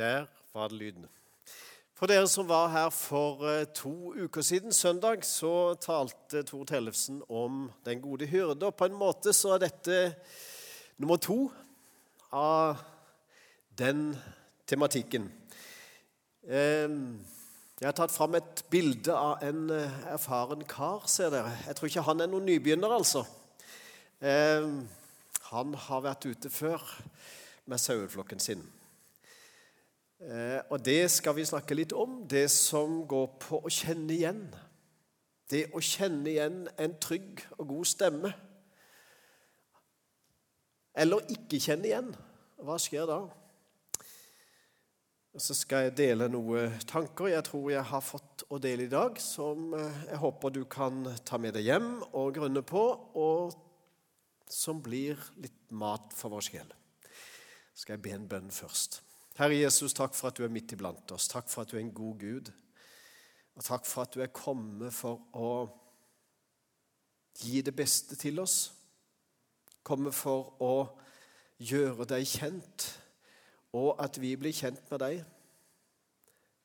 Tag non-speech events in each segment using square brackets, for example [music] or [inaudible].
Der var det lyden. For dere som var her for eh, to uker siden, søndag, så talte Tor Tellefsen om Den gode hyrde. Og på en måte så er dette nummer to av den tematikken. Ehm, jeg har tatt fram et bilde av en eh, erfaren kar, ser dere. Jeg tror ikke han er noen nybegynner, altså. Ehm, han har vært ute før med saueflokken sin. Eh, og det skal vi snakke litt om, det som går på å kjenne igjen. Det å kjenne igjen en trygg og god stemme. Eller ikke kjenne igjen. Hva skjer da? Så skal jeg dele noen tanker jeg tror jeg har fått å dele i dag, som eh, jeg håper du kan ta med deg hjem og grunne på, og som blir litt mat for vår sjel. Skal jeg be en bønn først. Herre Jesus, takk for at du er midt iblant oss. Takk for at du er en god Gud. Og takk for at du er kommet for å gi det beste til oss. Komme for å gjøre deg kjent, og at vi blir kjent med deg.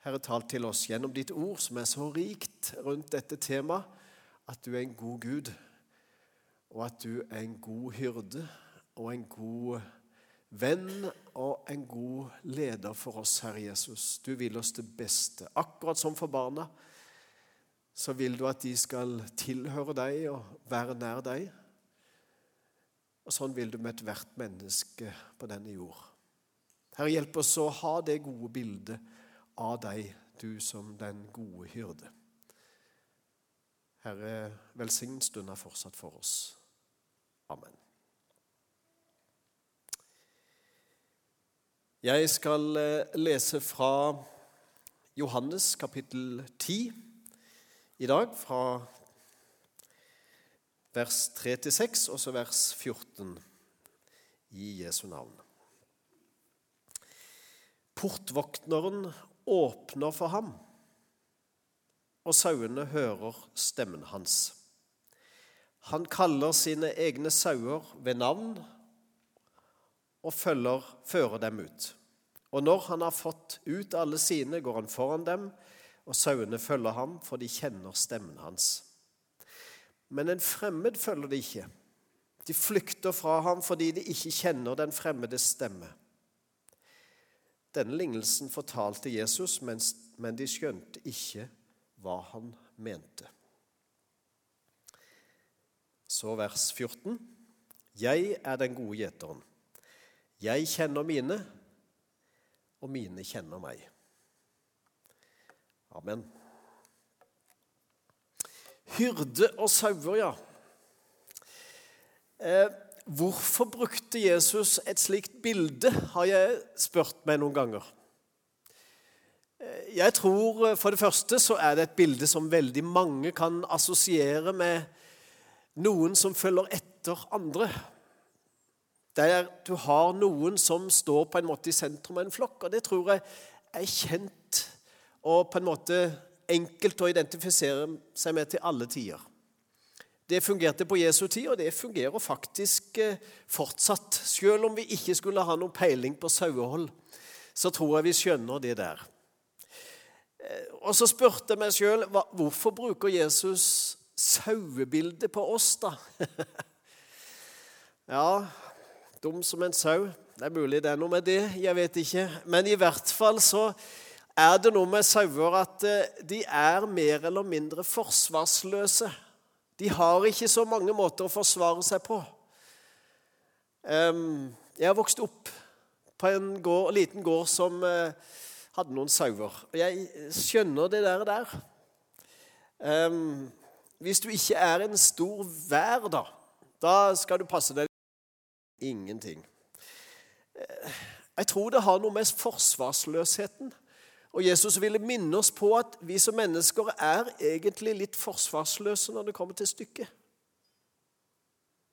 Herre, tal til oss gjennom ditt ord, som er så rikt rundt dette temaet, at du er en god Gud, og at du er en god hyrde og en god venn og en god leder for oss, Herre Jesus. Du vil oss det beste. Akkurat som for barna så vil du at de skal tilhøre deg og være nær deg. Og sånn vil du med ethvert menneske på denne jord. Herre, hjelp oss å ha det gode bildet av deg, du som den gode hyrde. Herre, velsign stunda fortsatt for oss. Amen. Jeg skal eh, lese fra Johannes kapittel 10 i dag, fra vers 3 til 6, og så vers 14 i Jesu navn. Portvokteren åpner for ham, og sauene hører stemmen hans. Han kaller sine egne sauer ved navn og følger, fører dem ut. Og når han har fått ut alle sine, går han foran dem, og sauene følger ham, for de kjenner stemmen hans. Men en fremmed følger de ikke. De flykter fra ham fordi de ikke kjenner den fremmedes stemme. Denne lignelsen fortalte Jesus, men de skjønte ikke hva han mente. Så vers 14. Jeg er den gode gjeteren. Jeg kjenner mine, og mine kjenner meg. Amen. Hyrde og sauer, ja. Eh, hvorfor brukte Jesus et slikt bilde, har jeg spurt meg noen ganger. Eh, jeg tror eh, For det første så er det et bilde som veldig mange kan assosiere med noen som følger etter andre der du har noen som står på en måte i sentrum av en flokk. og Det tror jeg er kjent og på en måte enkelt å identifisere seg med til alle tider. Det fungerte på Jesu tid, og det fungerer faktisk eh, fortsatt. Selv om vi ikke skulle ha noen peiling på sauehold, så tror jeg vi skjønner det der. Eh, og så spurte jeg meg sjøl hvorfor bruker Jesus sauebildet på oss, da? [laughs] ja, Dum som en sau. Det er mulig det er noe med det, jeg vet ikke. Men i hvert fall så er det noe med sauer at eh, de er mer eller mindre forsvarsløse. De har ikke så mange måter å forsvare seg på. Jeg har vokst opp på en gård, liten gård som eh, hadde noen sauer. Og jeg skjønner det der. der. Hvis du ikke er en stor vær, da, da skal du passe deg ingenting. Eh, jeg tror det har noe med forsvarsløsheten Og Jesus ville minne oss på at vi som mennesker er egentlig litt forsvarsløse når det kommer til stykket.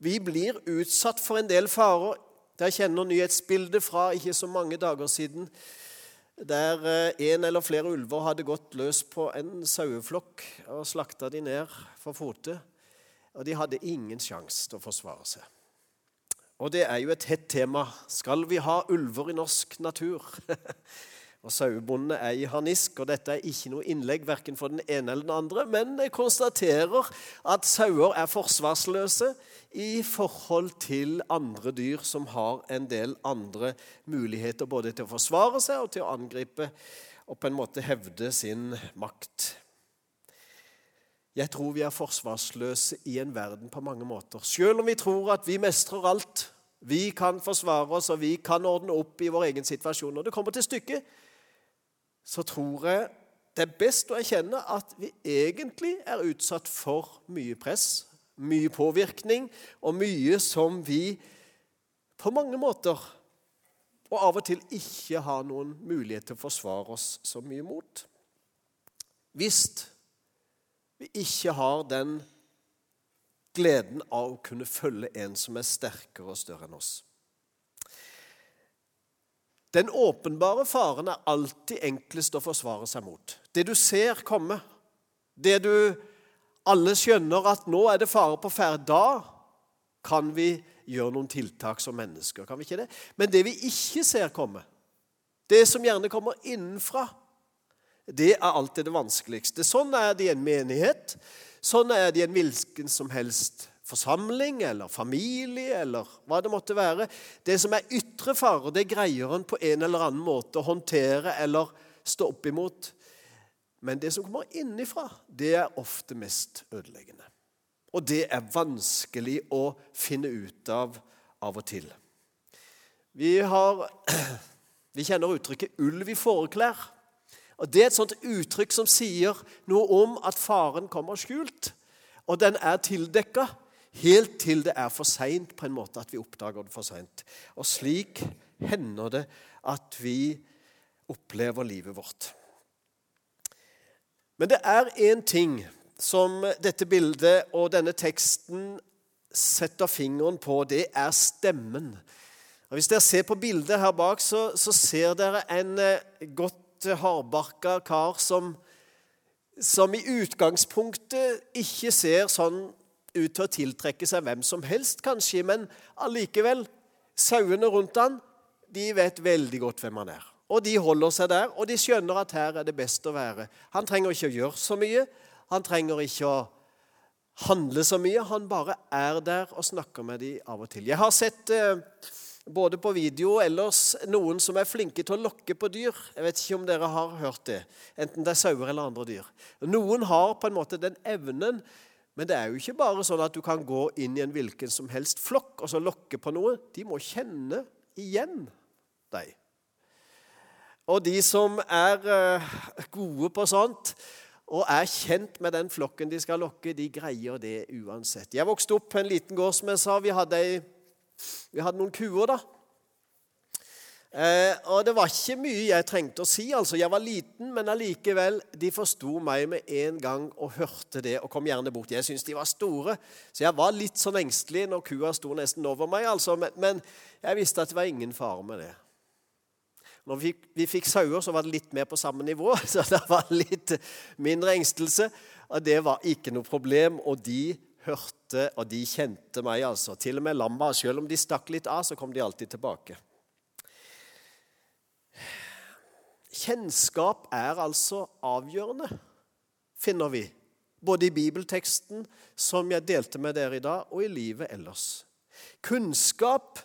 Vi blir utsatt for en del farer. Jeg kjenner nyhetsbildet fra ikke så mange dager siden der eh, en eller flere ulver hadde gått løs på en saueflokk og slakta de ned for fote. Og de hadde ingen sjanse til å forsvare seg. Og det er jo et hett tema. Skal vi ha ulver i norsk natur? [laughs] Og Sauebondene er i harnisk, og dette er ikke noe innlegg verken for den ene eller den andre, men jeg konstaterer at sauer er forsvarsløse i forhold til andre dyr som har en del andre muligheter både til å forsvare seg og til å angripe og på en måte hevde sin makt. Jeg tror vi er forsvarsløse i en verden på mange måter. Selv om vi tror at vi mestrer alt, vi kan forsvare oss og vi kan ordne opp i vår egen situasjon. Når det kommer til stykket, så tror jeg det er best å erkjenne at vi egentlig er utsatt for mye press, mye påvirkning og mye som vi på mange måter og av og til ikke har noen mulighet til å forsvare oss så mye mot. Hvis vi ikke har den gleden av å kunne følge en som er sterkere og større enn oss. Den åpenbare faren er alltid enklest å forsvare seg mot. Det du ser komme, det du alle skjønner at nå er det fare på ferde, da kan vi gjøre noen tiltak som mennesker. kan vi ikke det? Men det vi ikke ser komme, det som gjerne kommer innenfra, det er alltid det vanskeligste. Sånn er det i en menighet. Sånn er det i en hvilken som helst forsamling eller familie eller hva det måtte være. Det som er ytre farer, det greier en på en eller annen måte å håndtere eller stå opp imot. Men det som kommer innifra, det er ofte mest ødeleggende. Og det er vanskelig å finne ut av av og til. Vi, har, [clears throat] vi kjenner uttrykket 'ulv i fåreklær'. Og Det er et sånt uttrykk som sier noe om at faren kommer skjult, og den er tildekka helt til det er for seint, på en måte at vi oppdager det for seint. Og slik hender det at vi opplever livet vårt. Men det er én ting som dette bildet og denne teksten setter fingeren på. Det er stemmen. Og Hvis dere ser på bildet her bak, så, så ser dere en eh, godt hardbarka kar som, som i utgangspunktet ikke ser sånn ut til å tiltrekke seg hvem som helst, kanskje, men allikevel Sauene rundt han, de vet veldig godt hvem han er. Og de holder seg der, og de skjønner at her er det best å være. Han trenger ikke å gjøre så mye. Han trenger ikke å handle så mye. Han bare er der og snakker med dem av og til. Jeg har sett eh, både på video og ellers noen som er flinke til å lokke på dyr. Jeg vet ikke om dere har hørt det, enten det er sauer eller andre dyr. Noen har på en måte den evnen men det er jo ikke bare sånn at du kan gå inn i en hvilken som helst flokk og så lokke på noe. De må kjenne igjen deg. Og de som er eh, gode på sånt, og er kjent med den flokken de skal lokke, de greier det uansett. Jeg vokste opp på en liten gård, som jeg sa. Vi hadde, vi hadde noen kuer, da. Eh, og det var ikke mye jeg trengte å si. altså. Jeg var liten, men allikevel, de forsto meg med en gang og hørte det og kom gjerne bort. Jeg syntes de var store, så jeg var litt sånn engstelig når kua sto nesten over meg. altså. Men, men jeg visste at det var ingen fare med det. Når vi, vi fikk sauer, så var det litt mer på samme nivå, [laughs] så det var litt mindre engstelse. Og det var ikke noe problem, og de hørte og de kjente meg. altså. Til og med lamma, selv om de stakk litt av, så kom de alltid tilbake. Kjennskap er altså avgjørende, finner vi. Både i bibelteksten, som jeg delte med dere i dag, og i livet ellers. Kunnskap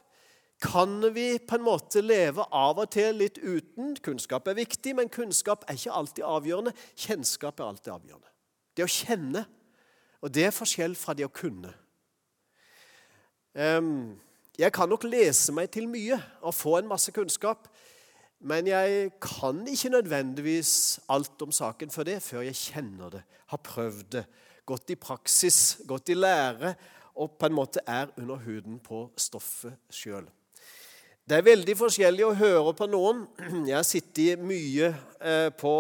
kan vi på en måte leve av og til litt uten. Kunnskap er viktig, men kunnskap er ikke alltid avgjørende. Kjennskap er alltid avgjørende. Det å kjenne, og det er forskjell fra det å kunne. Jeg kan nok lese meg til mye og få en masse kunnskap, men jeg kan ikke nødvendigvis alt om saken for det før jeg kjenner det, har prøvd det, gått i praksis, gått i lære og på en måte er under huden på stoffet sjøl. Det er veldig forskjellig å høre på noen. Jeg har sittet mye eh, på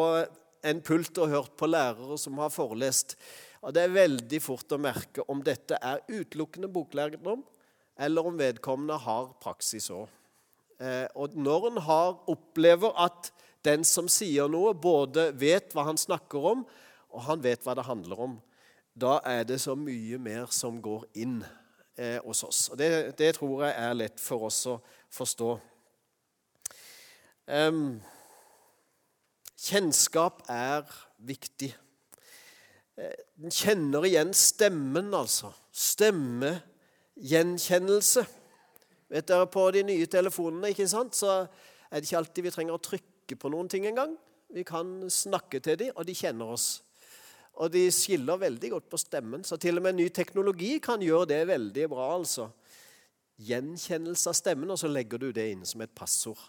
en pult og hørt på lærere som har forelest. Og Det er veldig fort å merke om dette er utelukkende boklærdom, eller om vedkommende har praksis òg. Eh, og når en opplever at den som sier noe, både vet hva han snakker om, og han vet hva det handler om, da er det så mye mer som går inn eh, hos oss. Og det, det, tror jeg er lett for oss å forstå. Um, Kjennskap er viktig. En kjenner igjen stemmen, altså. Stemmegjenkjennelse. Vet dere, På de nye telefonene ikke sant, så er det ikke alltid vi trenger å trykke på noen ting engang. Vi kan snakke til dem, og de kjenner oss. Og de skiller veldig godt på stemmen, så til og med ny teknologi kan gjøre det veldig bra. altså. Gjenkjennelse av stemmen, og så legger du det inn som et passord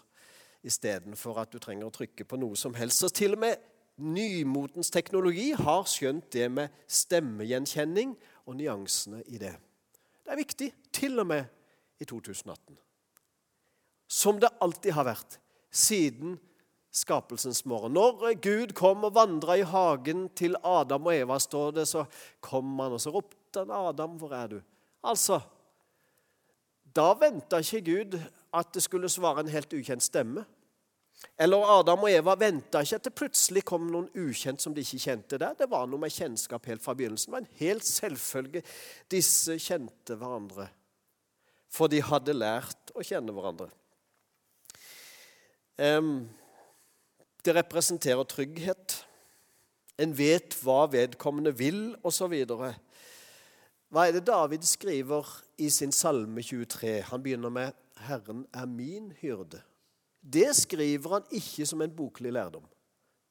istedenfor at du trenger å trykke på noe som helst. Så til og med nymotens teknologi har skjønt det med stemmegjenkjenning og nyansene i det. Det er viktig, til og med i 2018. Som det alltid har vært siden skapelsens morgen. Når Gud kom og vandra i hagen til Adam og Eva, står det, så kom han, og så ropte han, 'Adam, hvor er du?' Altså, Da venta ikke Gud at det skulle svare en helt ukjent stemme. Eller Adam og Eva venta ikke at det plutselig kom noen ukjent som de ikke kjente der. Det var noe med kjennskap helt fra begynnelsen. Det var en helt selvfølge. Disse kjente hverandre, for de hadde lært å kjenne hverandre. Det representerer trygghet. En vet hva vedkommende vil, osv. Hva er det David skriver i sin salme 23? Han begynner med 'Herren er min hyrde'. Det skriver han ikke som en boklig lærdom.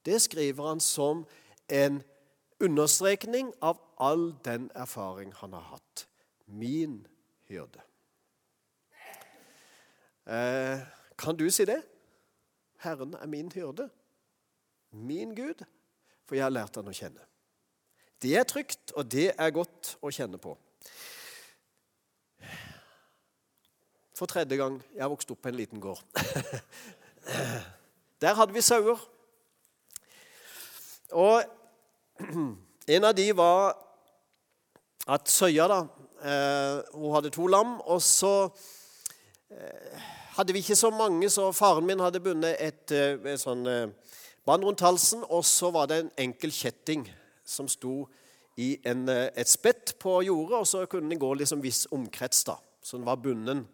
Det skriver han som en understrekning av all den erfaring han har hatt. Min hyrde. Eh, kan du si det? Herren er min hyrde min Gud, for jeg har lært han å kjenne. Det er trygt, og det er godt å kjenne på. For tredje gang Jeg har vokst opp på en liten gård. [laughs] Der hadde vi sauer. Og en av de var at Søya da, eh, hun hadde to lam, og så eh, hadde vi ikke så mange, så faren min hadde bundet et, eh, et sånn Bånd rundt halsen, og så var det en enkel kjetting som sto i en, et spett på jordet, og så kunne den gå liksom viss omkrets, da, så den var bunden.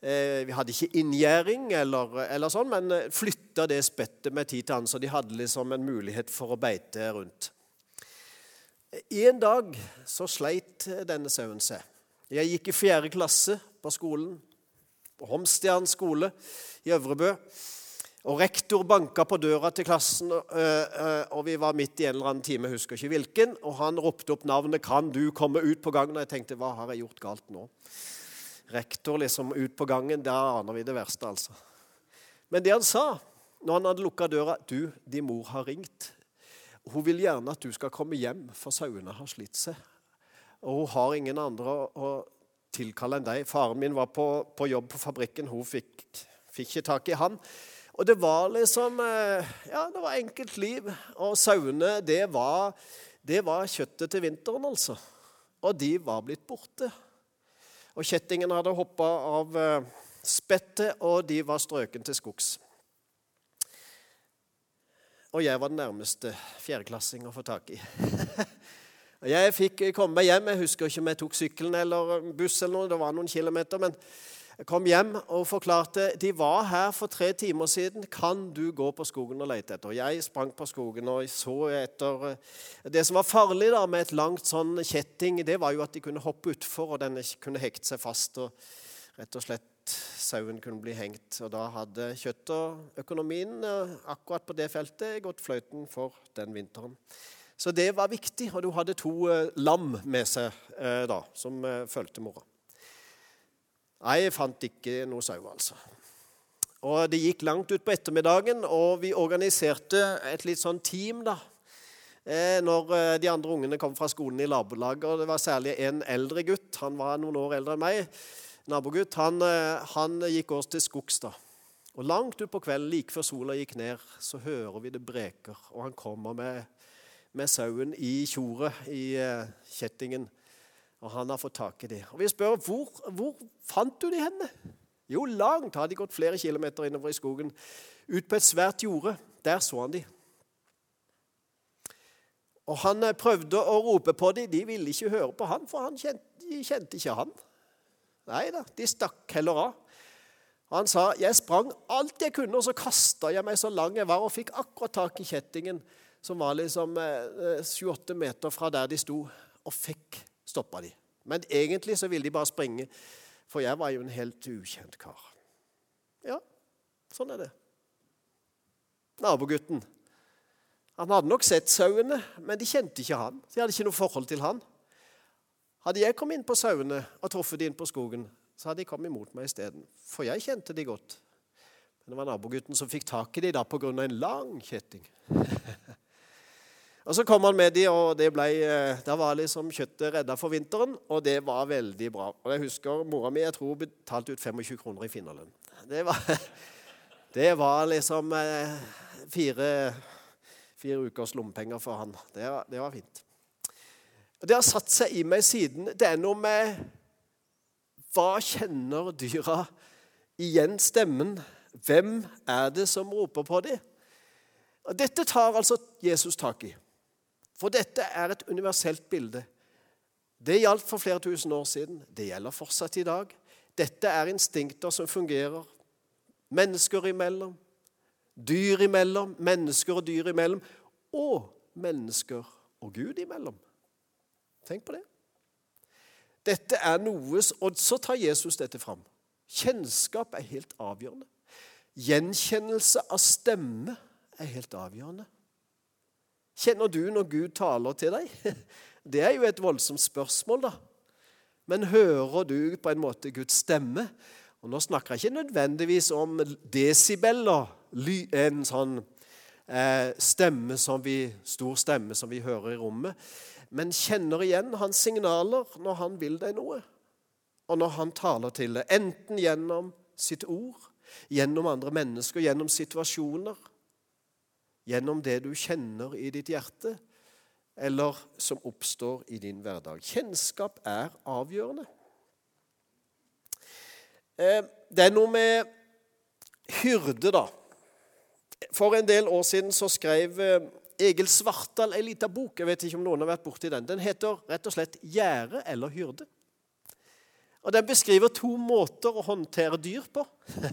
Eh, vi hadde ikke inngjerding eller, eller, sånn, men eh, flytta det spettet med tid til annen, så de hadde liksom en mulighet for å beite rundt. En dag så sleit denne sauen seg. Jeg gikk i fjerde klasse på skolen, på Homstjern skole i Øvrebø. Og Rektor banka på døra til klassen, og vi var midt i en eller annen time, jeg husker ikke hvilken. Og han ropte opp navnet 'Kan du komme ut på gangen?' Og jeg tenkte 'Hva har jeg gjort galt nå?' Rektor liksom ut på gangen, der aner vi det verste, altså. Men det han sa når han hadde lukka døra 'Du, din mor har ringt.' Hun vil gjerne at du skal komme hjem, for sauene har slitt seg. Og hun har ingen andre å, å tilkalle enn deg. Faren min var på, på jobb på fabrikken. Hun fikk, fikk ikke tak i han. Og det var liksom eh, Ja, det var enkelt liv. Og sauene, det var, det var kjøttet til vinteren, altså. Og de var blitt borte. Og kjettingen hadde hoppa av eh, spettet, og de var strøken til skogs. Og jeg var den nærmeste fjerdeklassing å få tak i. [laughs] jeg fikk komme meg hjem. Jeg husker ikke om jeg tok sykkelen eller buss, eller noe, det var noen kilometer. men jeg kom hjem og forklarte de var her for tre timer siden. Kan du gå på skogen og lete etter? Jeg sprang på skogen og så etter eh, Det som var farlig da med et langt sånn kjetting, det var jo at de kunne hoppe utfor, og den kunne hekte seg fast. og rett og slett Sauen kunne bli hengt. Og da hadde kjøtt og økonomien eh, akkurat på det feltet gått fløyten for den vinteren. Så det var viktig, og du hadde to eh, lam med seg da, som fulgte mora. Nei, jeg fant ikke noe sau, altså. Og Det gikk langt utpå ettermiddagen, og vi organiserte et litt sånn team da, eh, når eh, de andre ungene kom fra skolen i nabolaget. og Det var særlig en eldre gutt. Han var noen år eldre enn meg. Nabogutt. Han, eh, han gikk oss til skogs. da. Og Langt utpå kvelden, like før sola gikk ned, så hører vi det breker. Og han kommer med, med sauen i tjoret, i kjettingen. Og han har fått tak i dem. Og vi spør hvor, hvor fant du de henne? Jo, langt hadde de gått flere kilometer innover i skogen. Ut på et svært jorde. Der så han de. Og han eh, prøvde å rope på dem. De ville ikke høre på han, for han kjente, de kjente ikke han. Nei da, de stakk heller av. Han sa jeg sprang alt jeg kunne, og så kasta jeg meg så lang jeg var, og fikk akkurat tak i kjettingen, som var liksom 7-8 meter fra der de sto, og fikk stoppa de. Men egentlig så ville de bare springe, for jeg var jo en helt ukjent kar. Ja, sånn er det. Nabogutten. Han hadde nok sett sauene, men de kjente ikke han. De hadde ikke noe forhold til han. Hadde jeg kommet inn på sauene og truffet de inn på skogen, så hadde de kommet imot meg isteden. For jeg kjente de godt. Men det var nabogutten som fikk tak i de da pga. en lang kjetting. [laughs] og Så kom han med de, og det ble, eh, da var liksom kjøttet redda for vinteren. Og det var veldig bra. Og Jeg husker mora mi jeg tror betalte ut 25 kroner i finnerlønn. Det [laughs] det var liksom eh, fire, fire ukers lommepenger for han. Det det var fint. Det har satt seg i meg siden. Det er noe med Hva kjenner dyra igjen stemmen? Hvem er det som roper på dem? Dette tar altså Jesus tak i. For dette er et universelt bilde. Det gjaldt for flere tusen år siden. Det gjelder fortsatt i dag. Dette er instinkter som fungerer mennesker imellom, dyr imellom, mennesker og dyr imellom, og mennesker og Gud imellom. Tenk på det. Dette er noe, Og så tar Jesus dette fram. Kjennskap er helt avgjørende. Gjenkjennelse av stemme er helt avgjørende. Kjenner du når Gud taler til deg? [laughs] Det er jo et voldsomt spørsmål, da. Men hører du på en måte Guds stemme? Og Nå snakker jeg ikke nødvendigvis om desibeller, en sånn eh, stemme som vi, stor stemme som vi hører i rommet men kjenner igjen hans signaler når han vil deg noe, og når han taler til deg, enten gjennom sitt ord, gjennom andre mennesker, gjennom situasjoner, gjennom det du kjenner i ditt hjerte, eller som oppstår i din hverdag. Kjennskap er avgjørende. Eh, det er noe med hyrde, da. For en del år siden så skrev eh, Egil Svartdal ei lita bok. Jeg vet ikke om noen har vært borti den. Den heter rett og slett 'Gjerde eller hyrde'. Og Den beskriver to måter å håndtere dyr på. [laughs]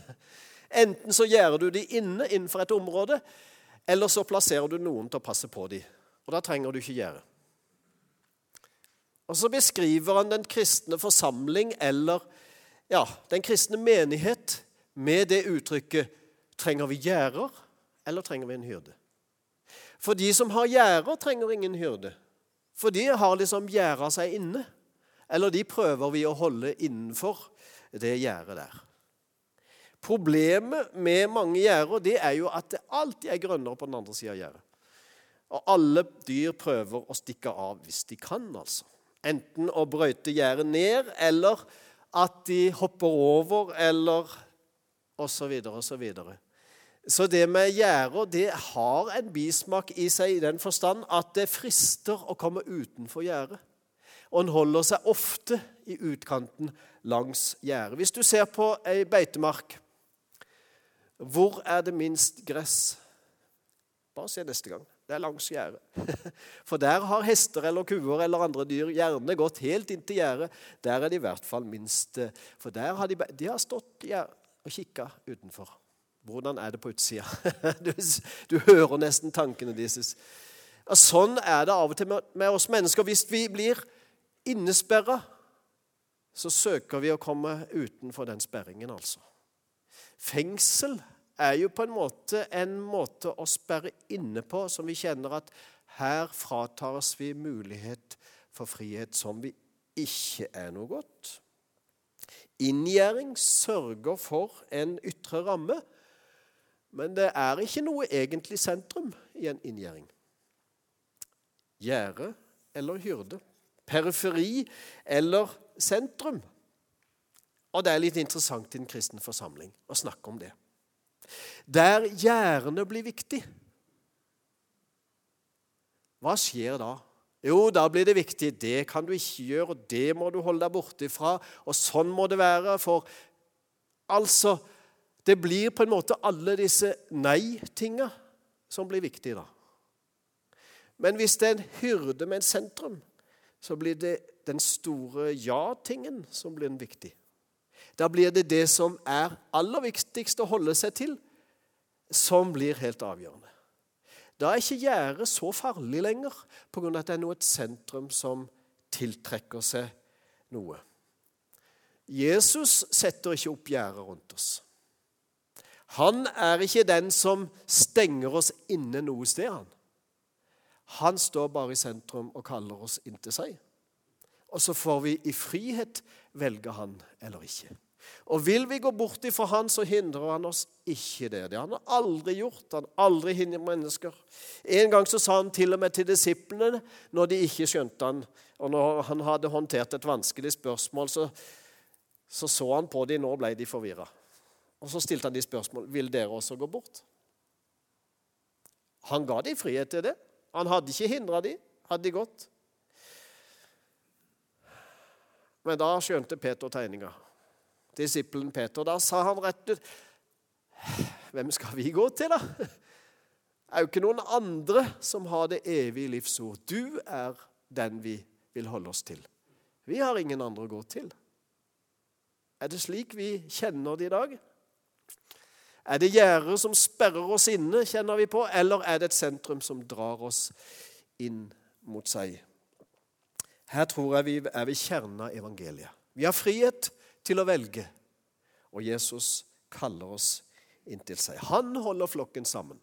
Enten så gjerder du de inne innenfor et område, eller så plasserer du noen til å passe på dem. Og da trenger du ikke gjøre. Og så beskriver han den kristne forsamling, eller ja, den kristne menighet, med det uttrykket Trenger vi gjerder, eller trenger vi en hyrde? For de som har gjerder, trenger ingen hyrde. For de har liksom gjerda seg inne. Eller de prøver vi å holde innenfor det gjerdet der. Problemet med mange gjerder det er jo at det alltid er grønnere på den andre sida av gjerdet. Og alle dyr prøver å stikke av hvis de kan, altså. Enten å brøyte gjerdet ned, eller at de hopper over, eller osv. osv. Så så det med gjerder det har en bismak i seg i den forstand at det frister å komme utenfor gjerdet. Og en holder seg ofte i utkanten langs gjerdet. Hvis du ser på ei beitemark, hvor er det minst gress? Bare se neste gang. Det er langs gjerdet. [laughs] For der har hester eller kuer eller andre dyr gjerne gått helt inntil gjerdet. Der er de i hvert fall minst eh, For der har de, de har stått og kikka utenfor. Hvordan er det på utsida? [laughs] Du, du, hører nesten tankene deres. Sånn er det av og til med oss mennesker. Hvis vi blir innesperra, så søker vi å komme utenfor den sperringen, altså. Fengsel er jo på en måte en måte å sperre inne på som vi kjenner at her fratas vi mulighet for frihet som vi ikke er noe godt. Inngjerding sørger for en ytre ramme men det er ikke noe egentlig sentrum i en inngjerding. Gjerde eller hyrde. Periferi eller sentrum. Og det er litt interessant i en kristen forsamling å snakke om det. Der gjerne blir viktig, hva skjer da? Jo, da blir det viktig. Det kan du ikke gjøre, og det må du holde deg borte fra. Og sånn må det være. For altså det blir på en måte alle disse nei-tinga som blir viktige, da. Men hvis det er en hyrde med en sentrum, så blir det den store ja-tingen som blir den viktig. Da blir det det som er aller viktigst å holde seg til, som blir helt avgjørende. Da er ikke gjerdet så farlig lenger pga. at det er noe et sentrum som tiltrekker seg noe. Jesus setter ikke opp gjerdet rundt oss. Han er ikke den som stenger oss inne noe sted. Han Han står bare i sentrum og kaller oss inn til seg. Og så får vi i frihet velge han eller ikke. Og vil vi gå bort ifra han, så hindrer han oss ikke det. Det har han aldri gjort. Han aldri hindret mennesker. En gang så sa han til og med til disiplene, når de ikke skjønte han, og når han hadde håndtert et vanskelig spørsmål, så så, så han på dem, nå ble de forvirra. Og så stilte han de spørsmål vil dere også gå bort. Han ga dem frihet til det. Han hadde ikke hindra dem, hadde de gått. Men da skjønte Peter tegninga. Disippelen Peter. Da sa han rett ut Hvem skal vi gå til, da? Det er jo ikke noen andre som har det evige livsord. Du er den vi vil holde oss til. Vi har ingen andre å gå til. Er det slik vi kjenner det i dag? Er det gjerder som sperrer oss inne, kjenner vi på, eller er det et sentrum som drar oss inn mot seg? Her tror jeg vi er ved kjernen av evangeliet. Vi har frihet til å velge, og Jesus kaller oss inntil seg. Han holder flokken sammen.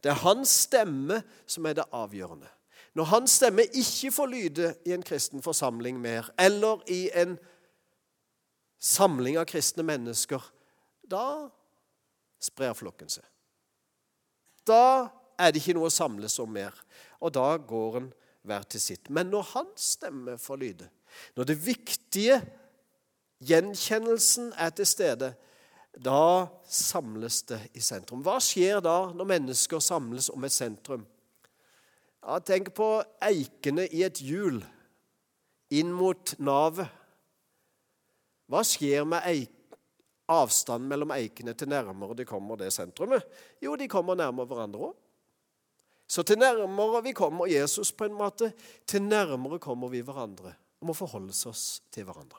Det er hans stemme som er det avgjørende. Når hans stemme ikke får lyde i en kristen forsamling mer, eller i en samling av kristne mennesker, da sprer flokken seg. Da er det ikke noe å samles om mer, og da går en hver til sitt. Men når hans stemme får lyde, når det viktige gjenkjennelsen er til stede, da samles det i sentrum. Hva skjer da når mennesker samles om et sentrum? Ja, tenk på eikene i et hjul inn mot navet. Hva skjer med eik, avstanden mellom eikene til nærmere de kommer det sentrumet? Jo, de kommer nærmere hverandre òg. Så til nærmere vi kommer Jesus, på en måte, til nærmere kommer vi hverandre og må forholde oss til hverandre.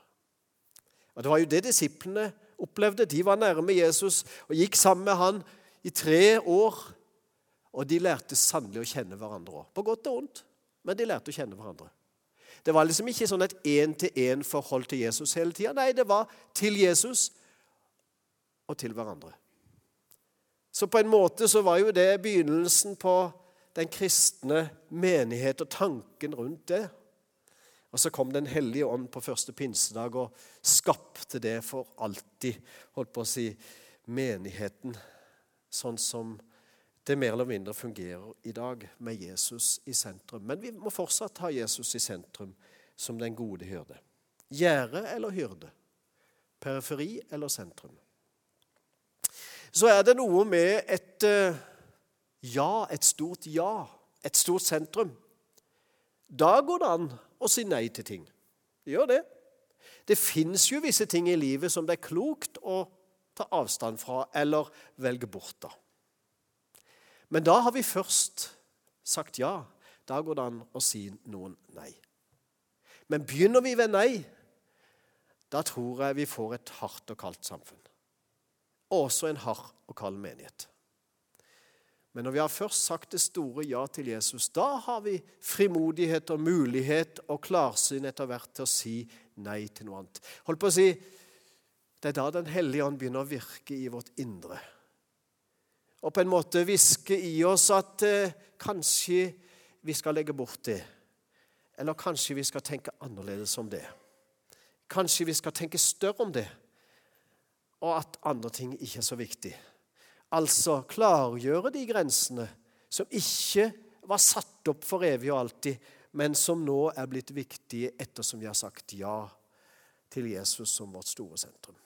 Og Det var jo det disiplene opplevde. De var nærme Jesus og gikk sammen med han i tre år. Og de lærte sannelig å kjenne hverandre òg. På godt og vondt, men de lærte å kjenne hverandre. Det var liksom ikke sånn et én-til-én-forhold til Jesus hele tida. Nei, det var til Jesus og til hverandre. Så på en måte så var jo det begynnelsen på den kristne menighet og tanken rundt det. Og så kom Den hellige ånd på første pinsedag og skapte det for alltid, holdt på å si, menigheten sånn som det mer eller mindre fungerer i dag, med Jesus i sentrum. Men vi må fortsatt ha Jesus i sentrum som den gode hyrde. Gjerde eller hyrde? Periferi eller sentrum? Så er det noe med et eh, ja, et stort ja, et stort sentrum. Da går det an å si nei til ting. Det gjør det. Det fins jo visse ting i livet som det er klokt å ta avstand fra eller velge bort da. Men da har vi først sagt ja. Da går det an å si noen nei. Men begynner vi ved nei, da tror jeg vi får et hardt og kaldt samfunn. Også en hard og kald menighet. Men når vi har først sagt det store ja til Jesus, da har vi frimodighet og mulighet og klarsyn etter hvert til å si nei til noe annet. Hold på å si, Det er da Den hellige ånd begynner å virke i vårt indre og på en måte hviske i oss at eh, kanskje vi skal legge bort det. Eller kanskje vi skal tenke annerledes om det. Kanskje vi skal tenke større om det, og at andre ting ikke er så viktig. Altså klargjøre de grensene som ikke var satt opp for evig og alltid, men som nå er blitt viktige ettersom vi har sagt ja til Jesus som vårt store sentrum.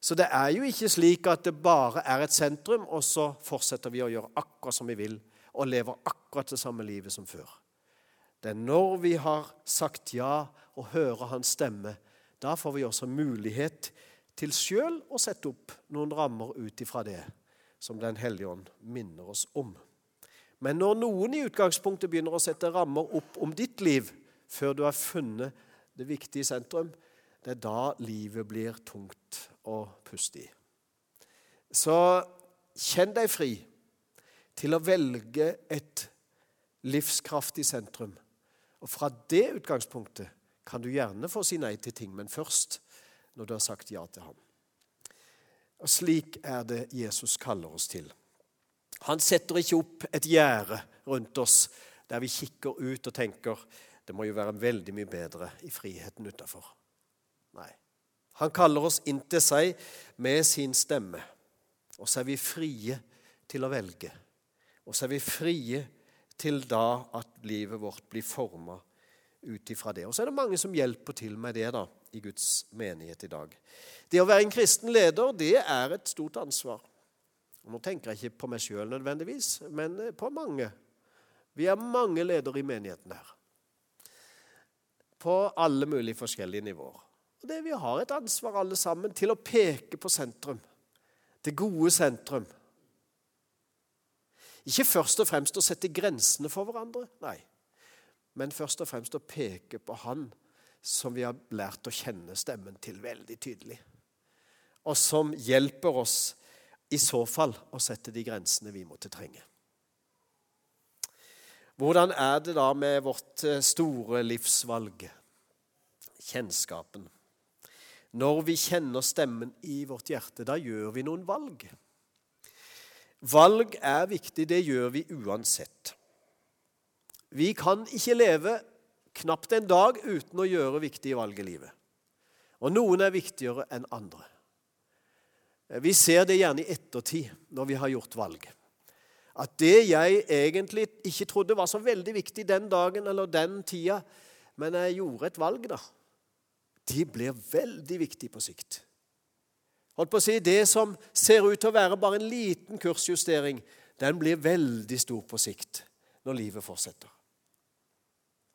Så det er jo ikke slik at det bare er et sentrum, og så fortsetter vi å gjøre akkurat som vi vil, og lever akkurat det samme livet som før. Det er når vi har sagt ja og hører hans stemme, da får vi også mulighet til sjøl å sette opp noen rammer ut ifra det som Den hellige ånd minner oss om. Men når noen i utgangspunktet begynner å sette rammer opp om ditt liv før du har funnet det viktige sentrum, det er da livet blir tungt å puste i. Så kjenn deg fri til å velge et livskraftig sentrum. Og fra det utgangspunktet kan du gjerne få si nei til ting, men først når du har sagt ja til ham. Og Slik er det Jesus kaller oss til. Han setter ikke opp et gjerde rundt oss der vi kikker ut og tenker det må jo være veldig mye bedre i friheten utafor. Nei. Han kaller oss inn til seg med sin stemme. Og så er vi frie til å velge. Og så er vi frie til da at livet vårt blir forma ut ifra det. Og så er det mange som hjelper til med det da, i Guds menighet i dag. Det å være en kristen leder, det er et stort ansvar. Og nå tenker jeg ikke på meg sjøl nødvendigvis, men på mange. Vi er mange ledere i menigheten her på alle mulige forskjellige nivåer. Og det Vi har et ansvar alle sammen til å peke på sentrum. Det gode sentrum. Ikke først og fremst å sette grensene for hverandre, nei. Men først og fremst å peke på Han som vi har lært å kjenne stemmen til veldig tydelig. Og som hjelper oss i så fall å sette de grensene vi måtte trenge. Hvordan er det da med vårt eh, store livsvalg? Kjennskapen. Når vi kjenner stemmen i vårt hjerte, da gjør vi noen valg. Valg er viktig, det gjør vi uansett. Vi kan ikke leve knapt en dag uten å gjøre viktige valg i livet. Og noen er viktigere enn andre. Vi ser det gjerne i ettertid når vi har gjort valg at det jeg egentlig ikke trodde var så veldig viktig den dagen eller den tida, men jeg gjorde et valg, da, de blir veldig viktig på sikt. Holdt på å si, Det som ser ut til å være bare en liten kursjustering, den blir veldig stor på sikt når livet fortsetter.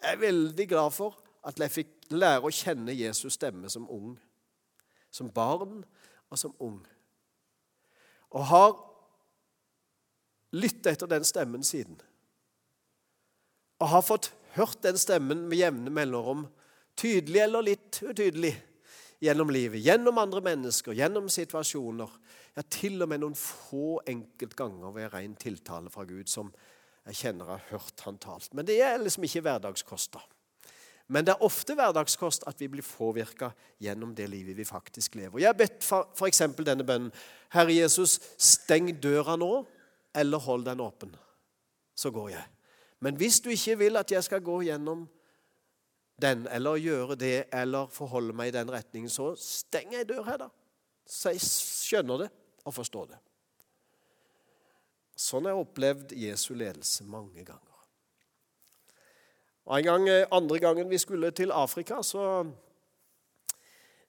Jeg er veldig glad for at jeg fikk lære å kjenne Jesus' stemme som ung. Som barn og som ung. Og har lytta etter den stemmen siden. Og har fått hørt den stemmen med jevne mellomrom, tydelig eller litt utydelig, gjennom livet. Gjennom andre mennesker, gjennom situasjoner. Ja, til og med noen få enkeltganger ved ren tiltale fra Gud som jeg kjenner jeg har hørt han talt. Men det er liksom ikke hverdagskost. da. Men det er ofte hverdagskost at vi blir påvirka gjennom det livet vi faktisk lever. Jeg har bedt f.eks. denne bønnen. Herre Jesus, steng døra nå eller hold den åpen. Så går jeg. Men hvis du ikke vil at jeg skal gå gjennom den, eller gjøre det, eller forholde meg i den retningen, så steng ei dør her, da. Så jeg skjønner det og forstår det. Sånn har jeg opplevd Jesu ledelse mange ganger. Og en gang, eh, Andre gangen vi skulle til Afrika, så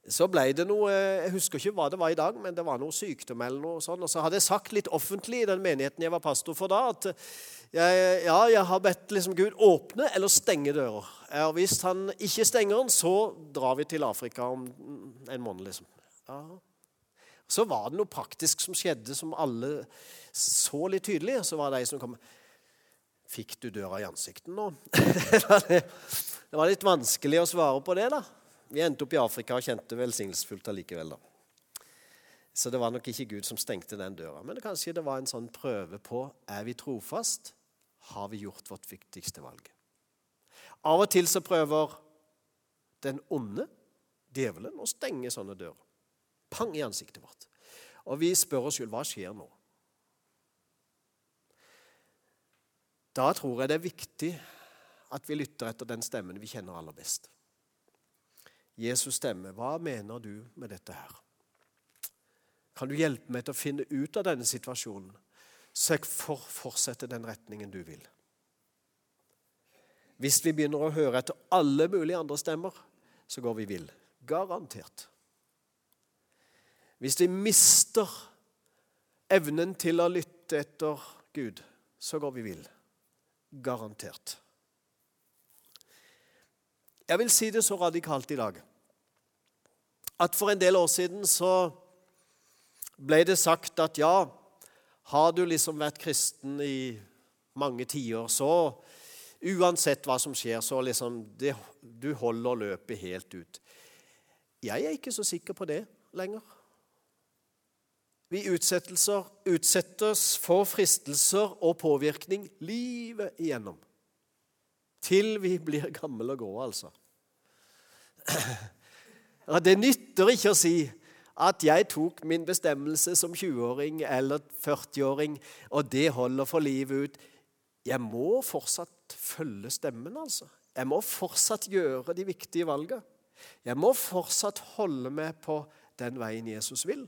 så ble det noe Jeg husker ikke hva det var i dag, men det var noe sykdom eller noe sånt. Og så hadde jeg sagt litt offentlig i den menigheten jeg var pastor for da, at jeg, ja, jeg har bedt liksom Gud åpne eller stenge dører. Og hvis han ikke stenger den, så drar vi til Afrika om en måned, liksom. Ja. Så var det noe praktisk som skjedde, som alle så litt tydelig. Så var det ei som kom Fikk du døra i ansiktet nå? [laughs] det var litt vanskelig å svare på det, da. Vi endte opp i Afrika og kjente velsignelsesfullt allikevel. da. Så det var nok ikke Gud som stengte den døra. Men det kanskje det var en sånn prøve på er vi trofast. Har vi gjort vårt viktigste valg? Av og til så prøver den onde, djevelen, å stenge sånne dører. Pang i ansiktet vårt. Og vi spør oss sjøl hva skjer nå? Da tror jeg det er viktig at vi lytter etter den stemmen vi kjenner aller best. Jesus stemme. Hva mener du med dette her? Kan du hjelpe meg til å finne ut av denne situasjonen, så jeg får fortsette den retningen du vil? Hvis vi begynner å høre etter alle mulige andre stemmer, så går vi vill. Garantert. Hvis vi mister evnen til å lytte etter Gud, så går vi vill. Garantert. Jeg vil si det så radikalt i dag at for en del år siden så ble det sagt at ja, har du liksom vært kristen i mange tiår, så uansett hva som skjer, så liksom det, du holder løpet helt ut. Jeg er ikke så sikker på det lenger. Vi utsettes for fristelser og påvirkning livet igjennom. Til vi blir gamle og grå, altså. Det nytter ikke å si at jeg tok min bestemmelse som 20-åring eller 40-åring, og det holder for livet ut. Jeg må fortsatt følge stemmen, altså. Jeg må fortsatt gjøre de viktige valgene. Jeg må fortsatt holde meg på den veien Jesus vil.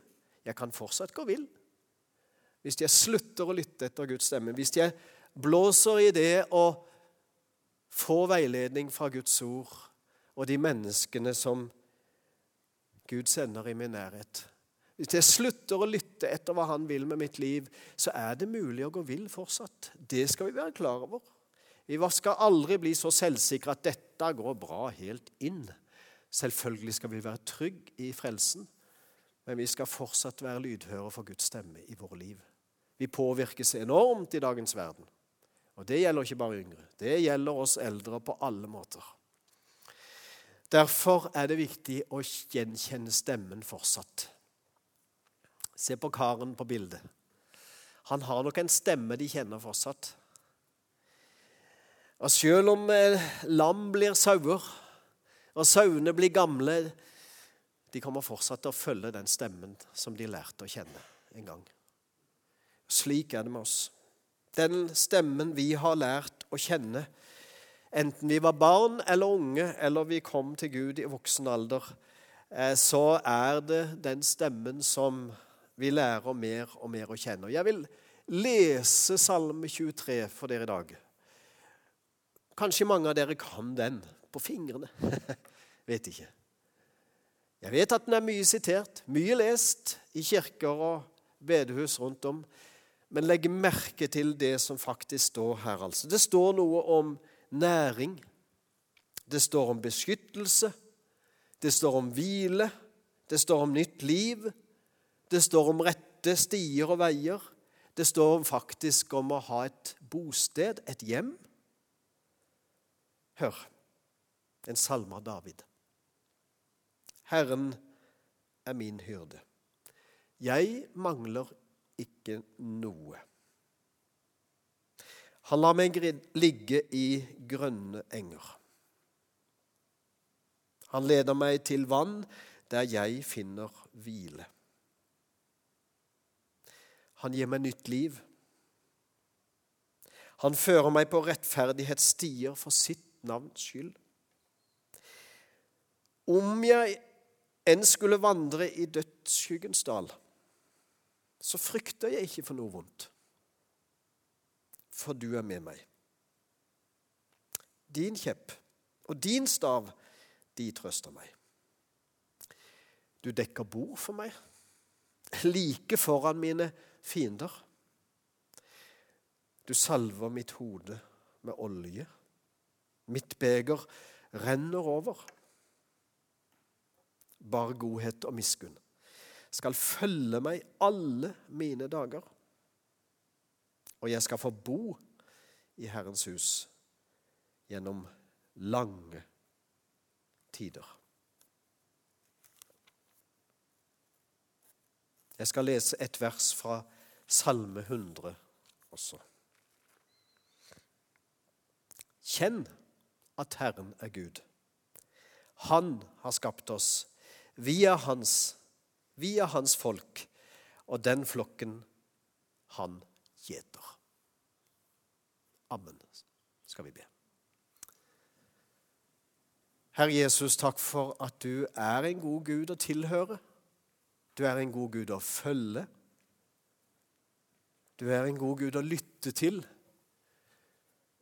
Jeg kan fortsatt gå vill. Hvis jeg slutter å lytte etter Guds stemme, hvis jeg blåser i det å få veiledning fra Guds ord og de menneskene som Gud sender i min nærhet Hvis jeg slutter å lytte etter hva Han vil med mitt liv, så er det mulig å gå vill fortsatt. Det skal vi være klar over. Vi skal aldri bli så selvsikre at dette går bra helt inn. Selvfølgelig skal vi være trygge i frelsen, men vi skal fortsatt være lydhøre for Guds stemme i våre liv. Vi påvirkes enormt i dagens verden. Og det gjelder ikke bare yngre. Det gjelder oss eldre på alle måter. Derfor er det viktig å gjenkjenne stemmen fortsatt. Se på karen på bildet. Han har nok en stemme de kjenner fortsatt. Og selv om eh, lam blir sauer, og sauene blir gamle, de kommer fortsatt til å følge den stemmen som de lærte å kjenne en gang. Slik er det med oss. Den stemmen vi har lært å kjenne, enten vi var barn eller unge, eller vi kom til Gud i voksen alder, eh, så er det den stemmen som vi lærer mer og mer å kjenne. Jeg vil lese Salme 23 for dere i dag. Kanskje mange av dere kan den på fingrene. [laughs] vet ikke. Jeg vet at den er mye sitert, mye lest i kirker og bedehus rundt om. Men legg merke til det som faktisk står her. altså. Det står noe om næring. Det står om beskyttelse. Det står om hvile. Det står om nytt liv. Det står om rette stier og veier. Det står faktisk om å ha et bosted, et hjem. Hør en salme av David. Herren er min hyrde. Jeg mangler ikke noe. Han lar meg ligge i grønne enger. Han leder meg til vann der jeg finner hvile. Han gir meg nytt liv. Han fører meg på rettferdighetsstier for sitt navns skyld. Om jeg enn skulle vandre i dødsskyggens dal, så frykter jeg ikke for noe vondt, for du er med meg. Din kjepp og din stav, de trøster meg. Du dekker bord for meg, like foran mine fiender. Du salver mitt hode med olje. Mitt beger renner over bare godhet og miskunn skal følge meg alle mine dager. Og jeg skal få bo i Herrens hus gjennom lange tider. Jeg skal lese et vers fra Salme 100 også. Kjenn at Herren er Gud. Han har skapt oss vi er hans, vi hans folk, og den flokken han gjeter. Amen, skal vi be. Herre Jesus, takk for at du er en god Gud å tilhøre. Du er en god Gud å følge. Du er en god Gud å lytte til.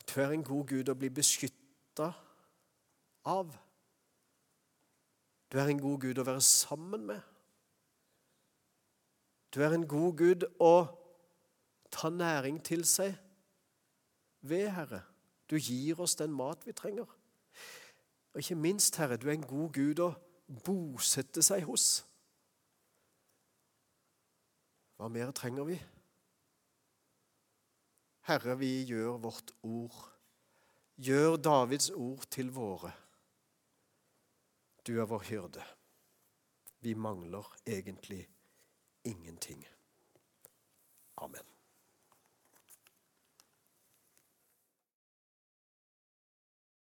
Du er en god Gud å bli beskytta av. Du er en god Gud å være sammen med. Du er en god Gud å ta næring til seg ved, Herre. Du gir oss den mat vi trenger. Og ikke minst, Herre, du er en god Gud å bosette seg hos. Hva mer trenger vi? Herre, vi gjør vårt ord. Gjør Davids ord til våre. Du er vår hyrde. Vi mangler egentlig ingenting. Amen.